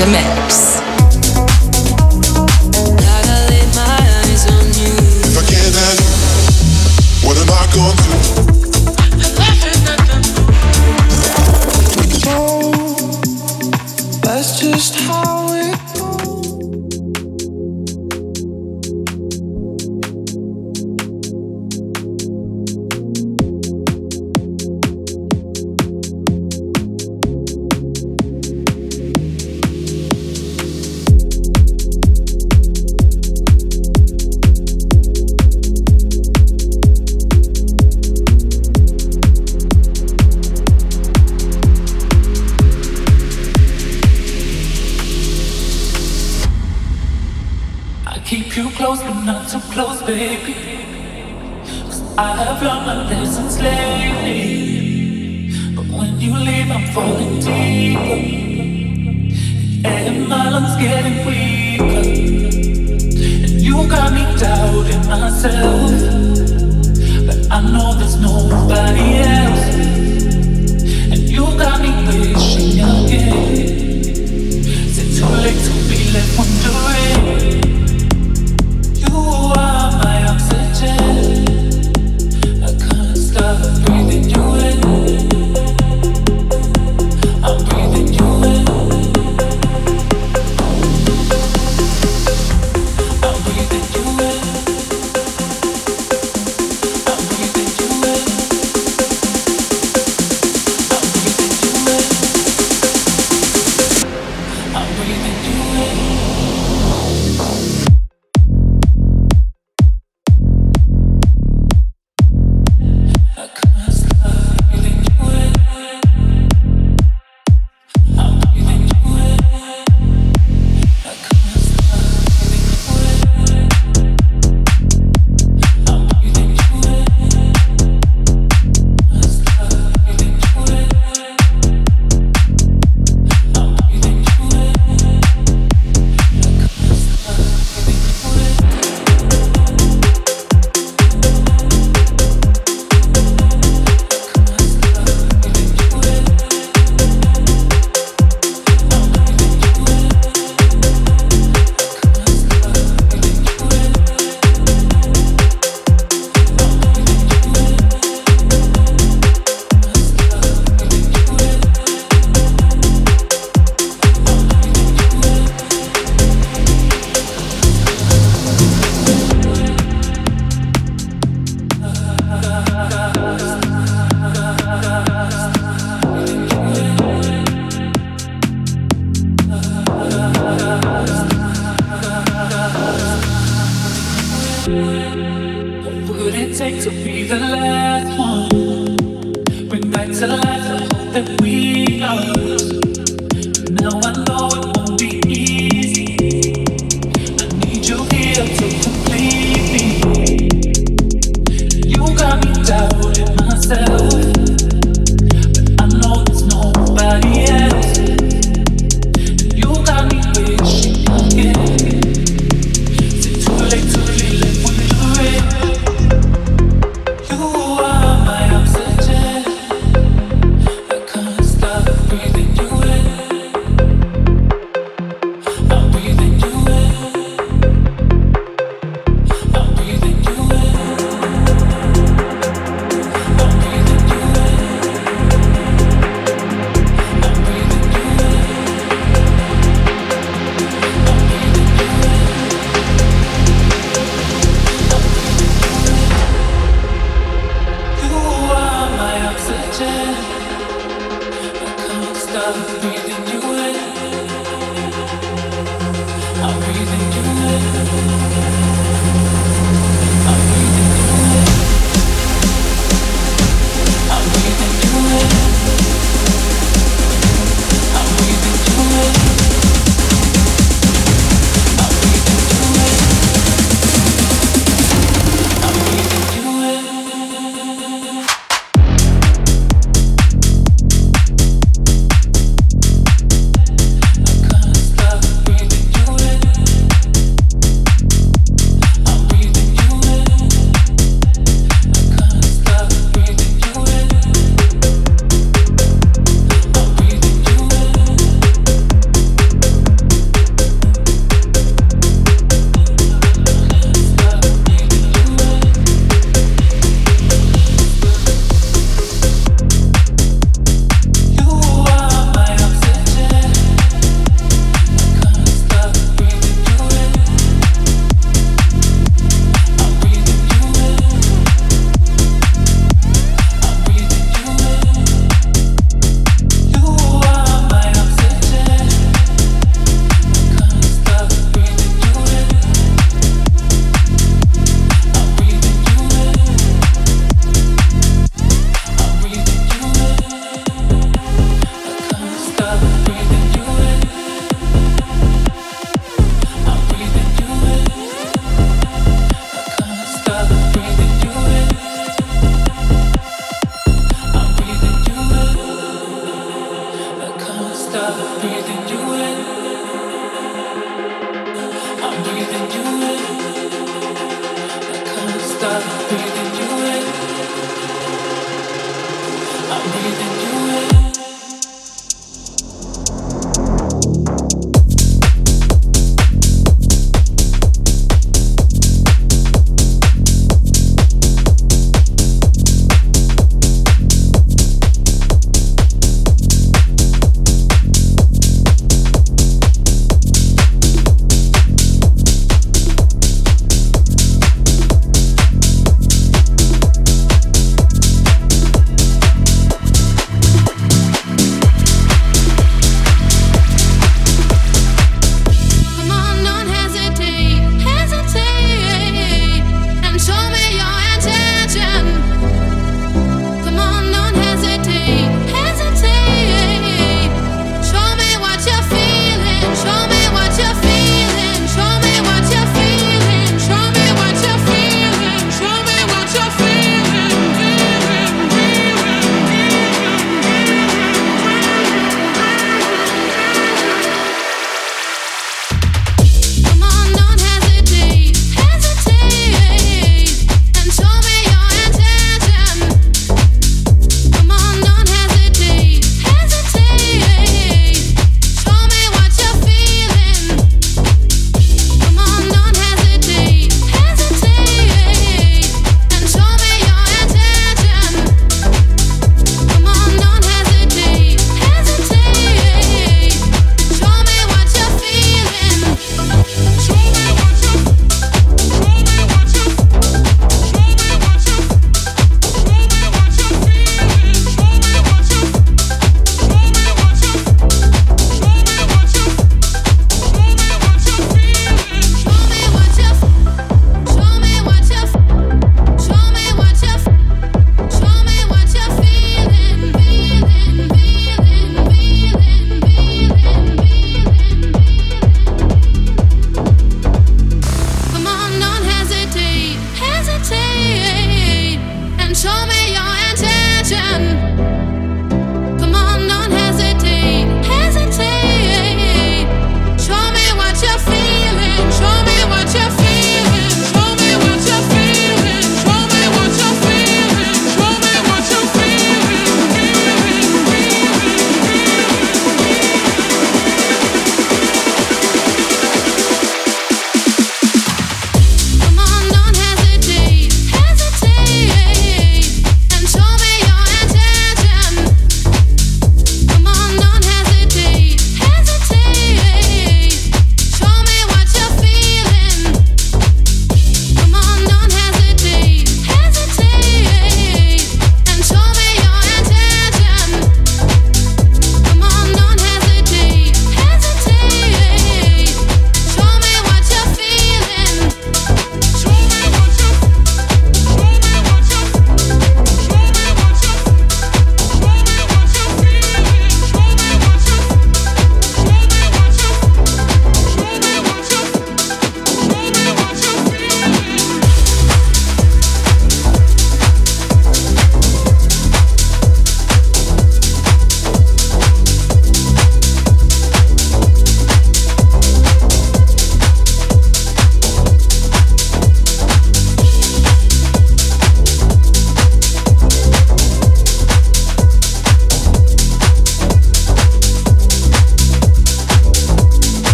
in mix.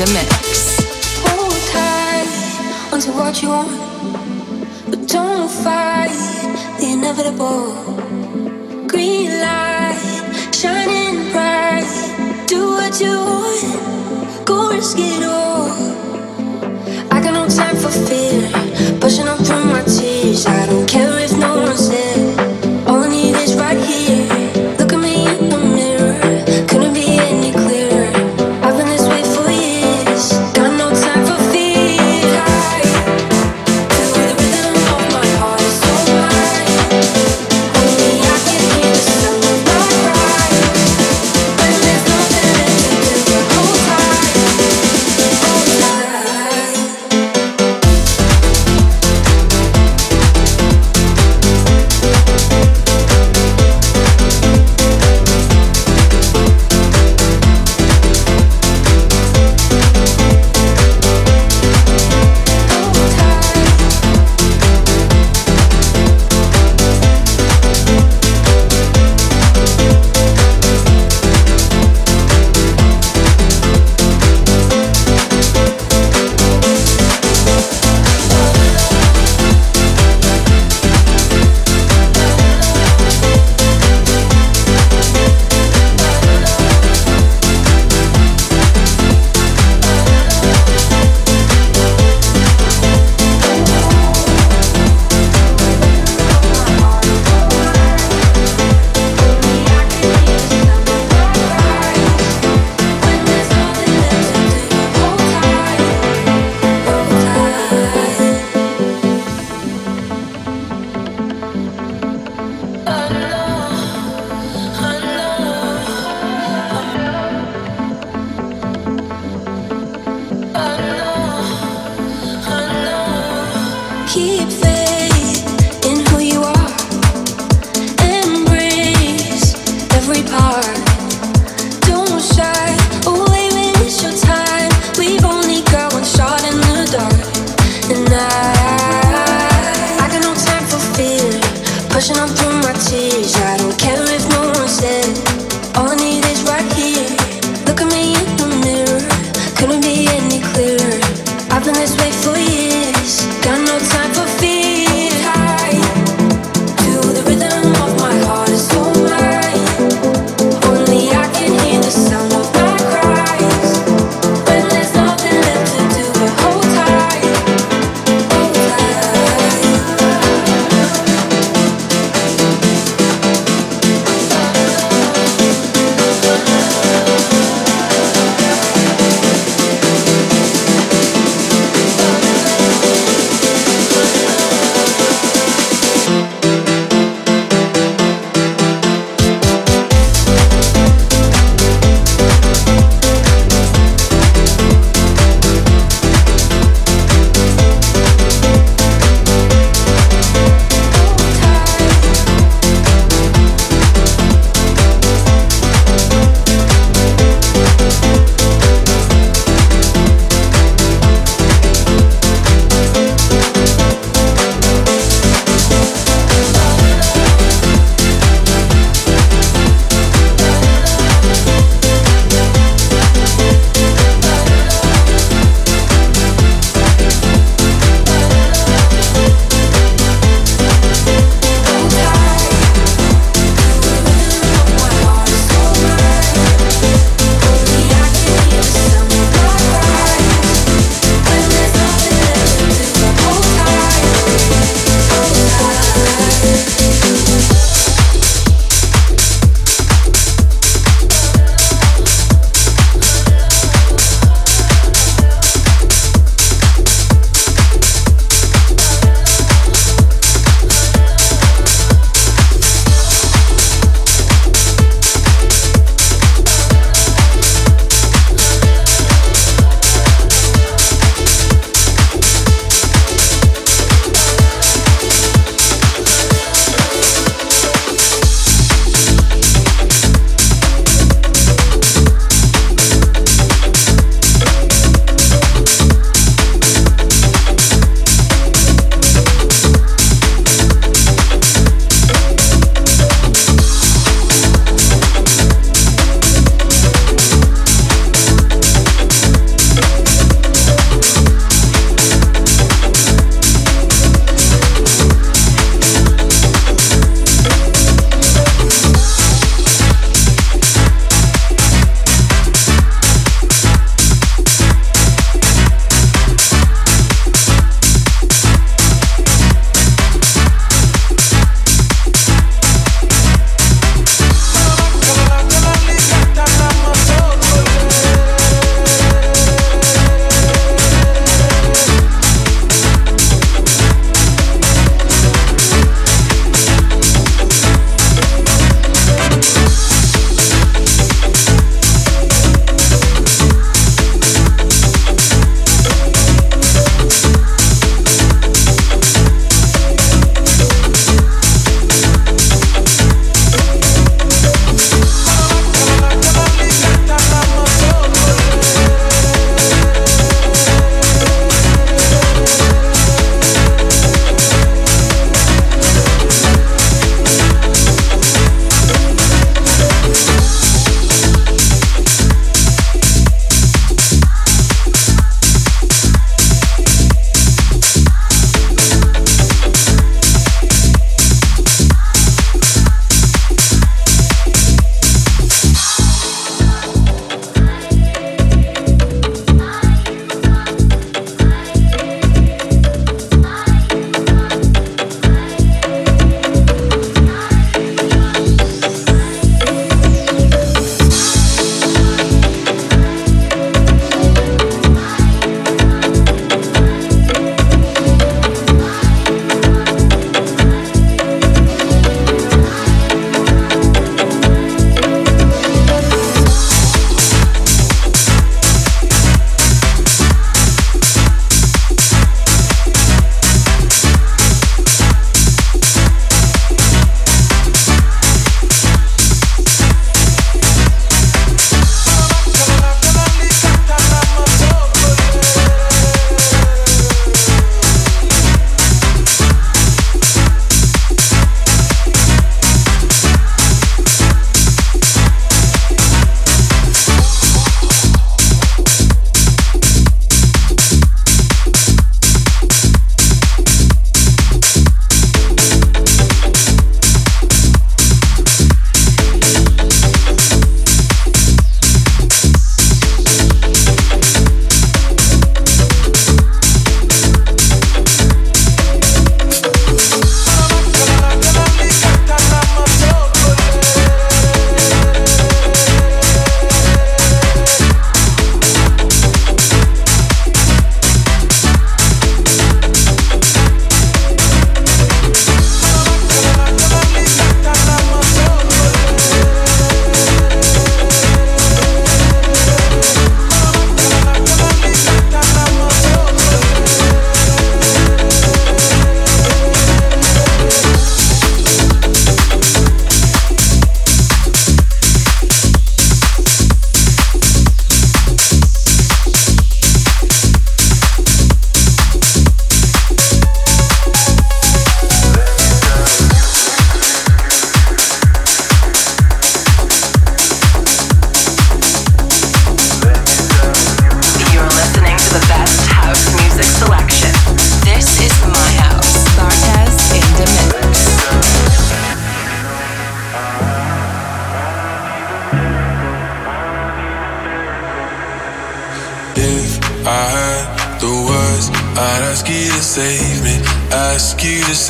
the mix. Hold tight onto what you want, but don't fight the inevitable. Green light shining bright. Do what you want, go risk it all. I got no time for fear, pushing on through my tears. I don't care.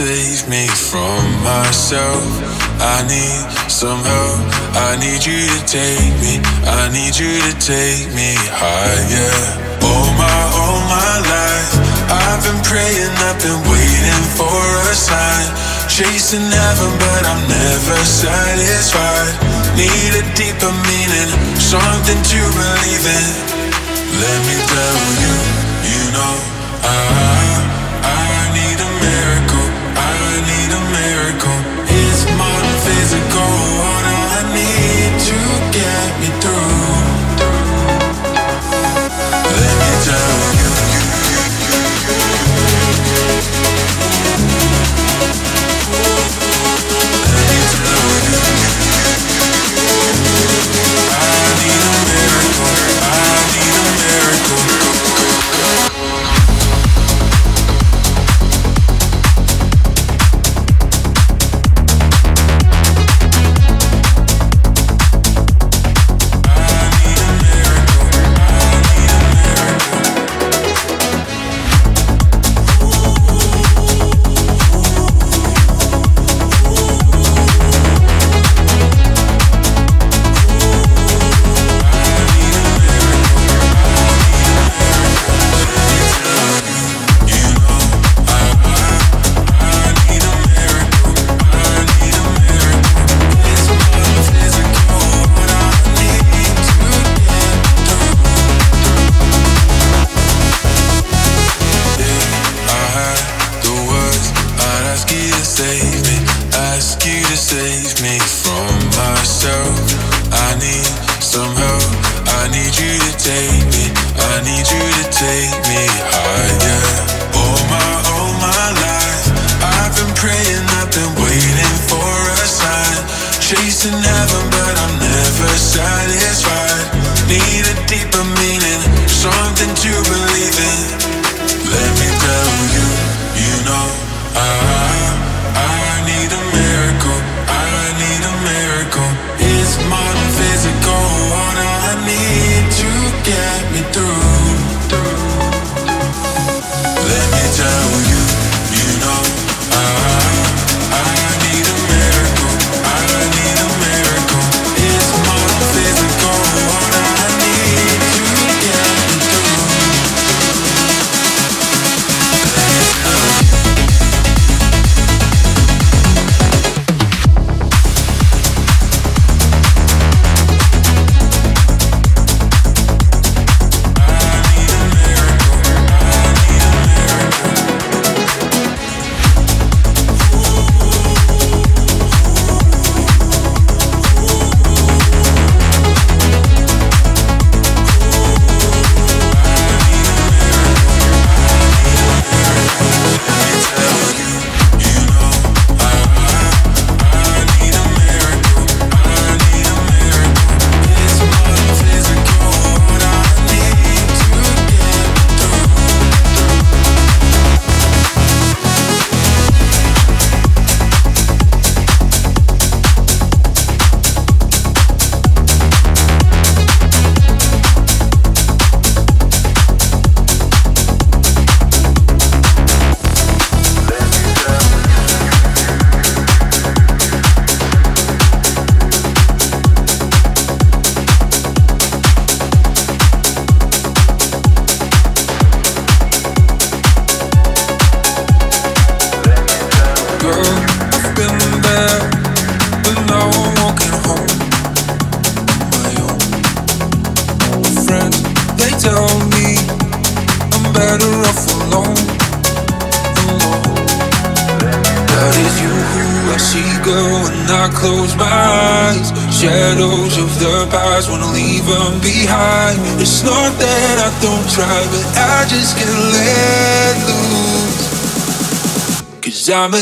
save me from myself. I need some help. I need you to take me. I need you to take me higher. All my, all my life, I've been praying, I've been waiting for a sign. Chasing heaven, but I'm never satisfied. Need a deeper meaning, something to believe in. Let me tell you, you know I.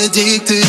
addicted.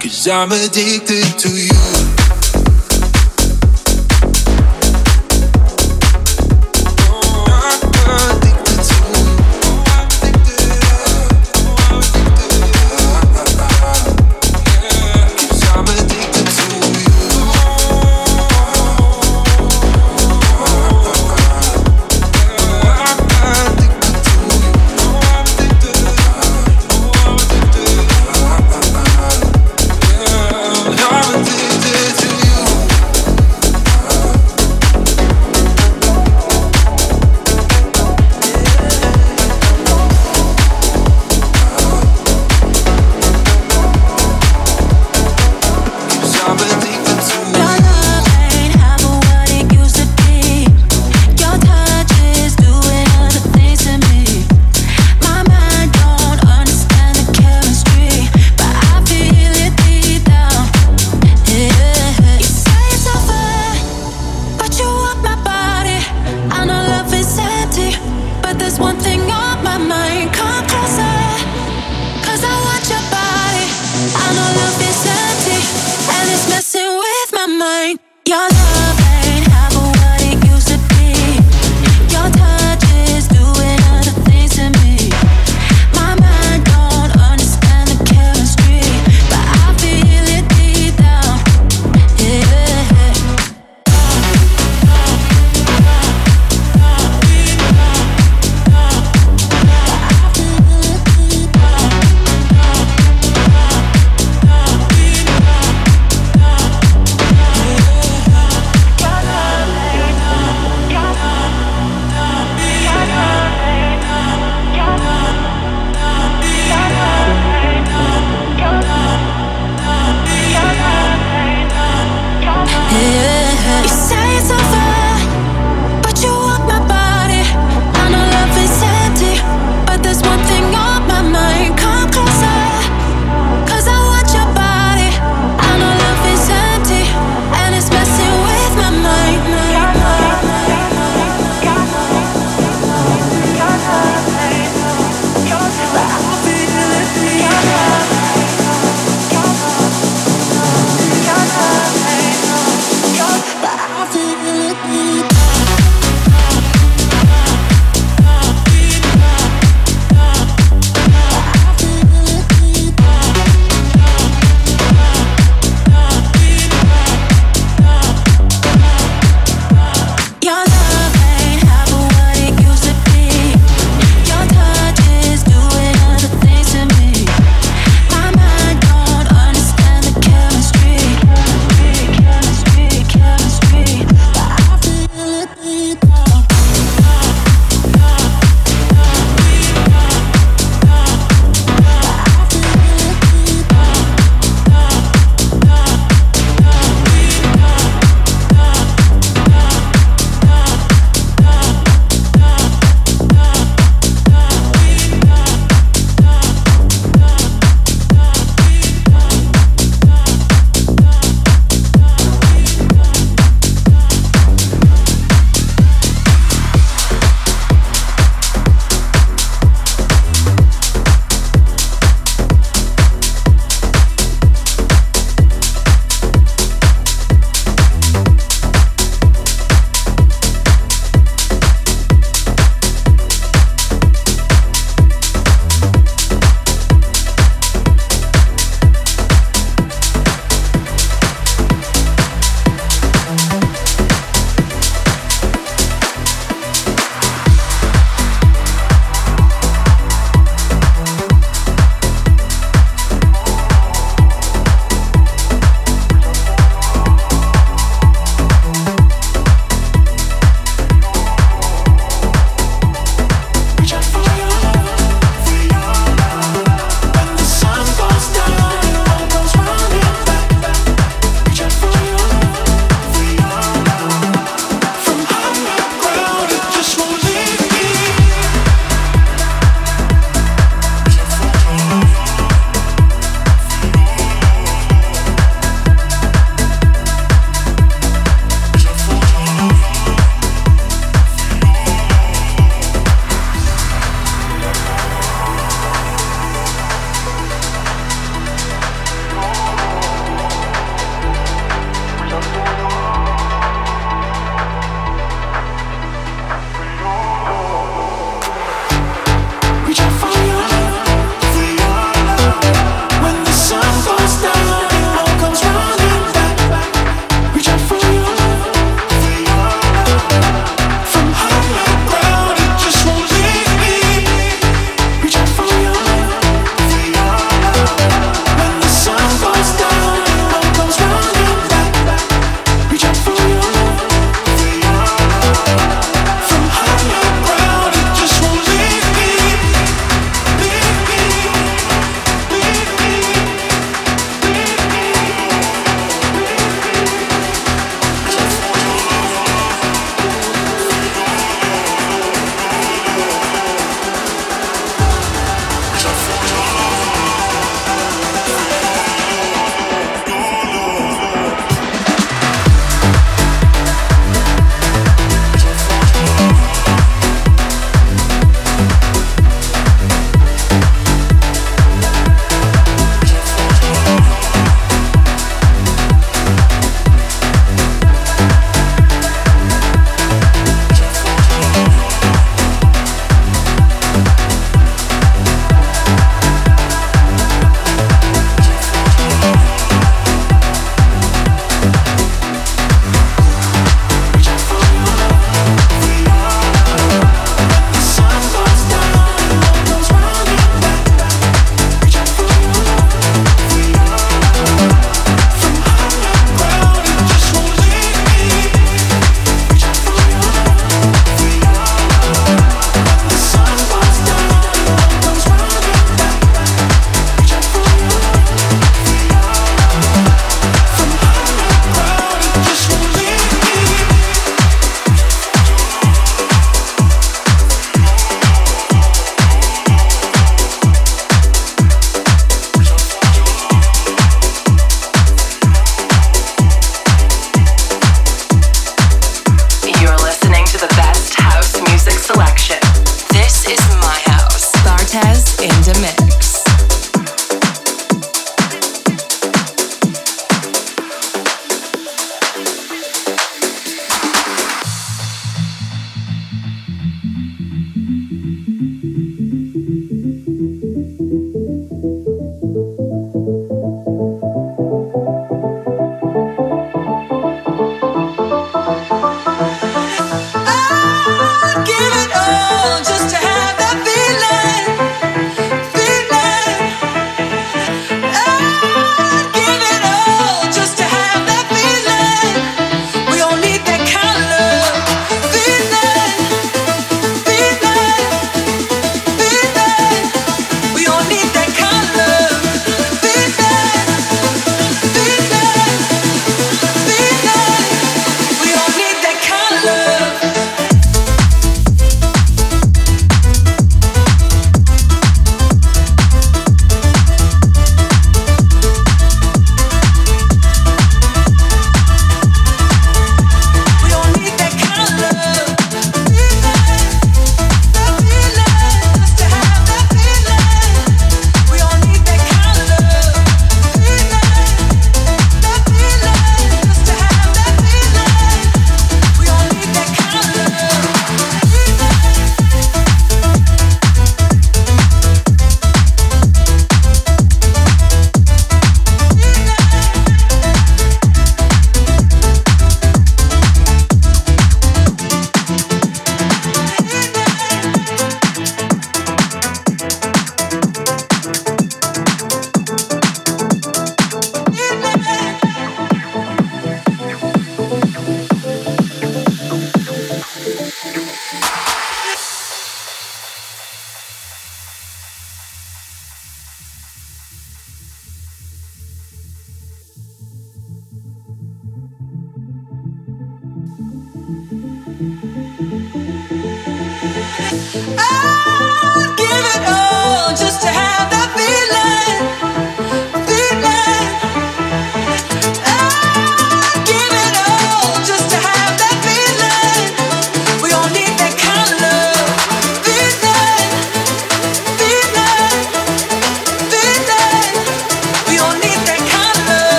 Cause I'm addicted to you.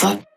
fuck?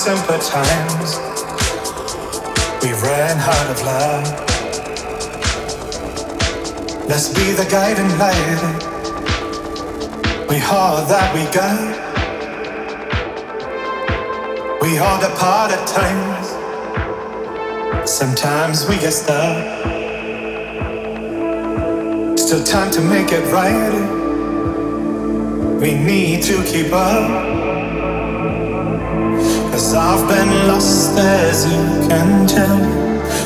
simpler times. We ran out of love. Let's be the guiding light. We all that we got. We all depart at times. Sometimes we get stuck. Still time to make it right. We need to keep up. I've been lost as you can tell.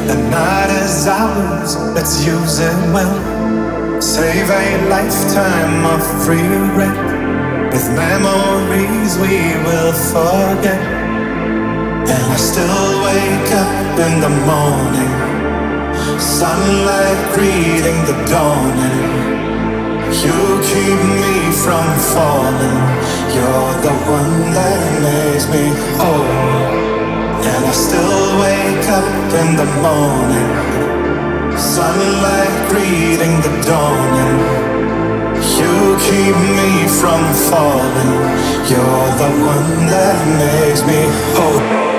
The night is ours, let's use it well. Save a lifetime of regret. With memories we will forget. And I still wake up in the morning. Sunlight greeting the dawning. You keep me from falling. You're the one that makes me whole. And I still wake up in the morning. Sunlight greeting the dawning. You keep me from falling. You're the one that makes me whole.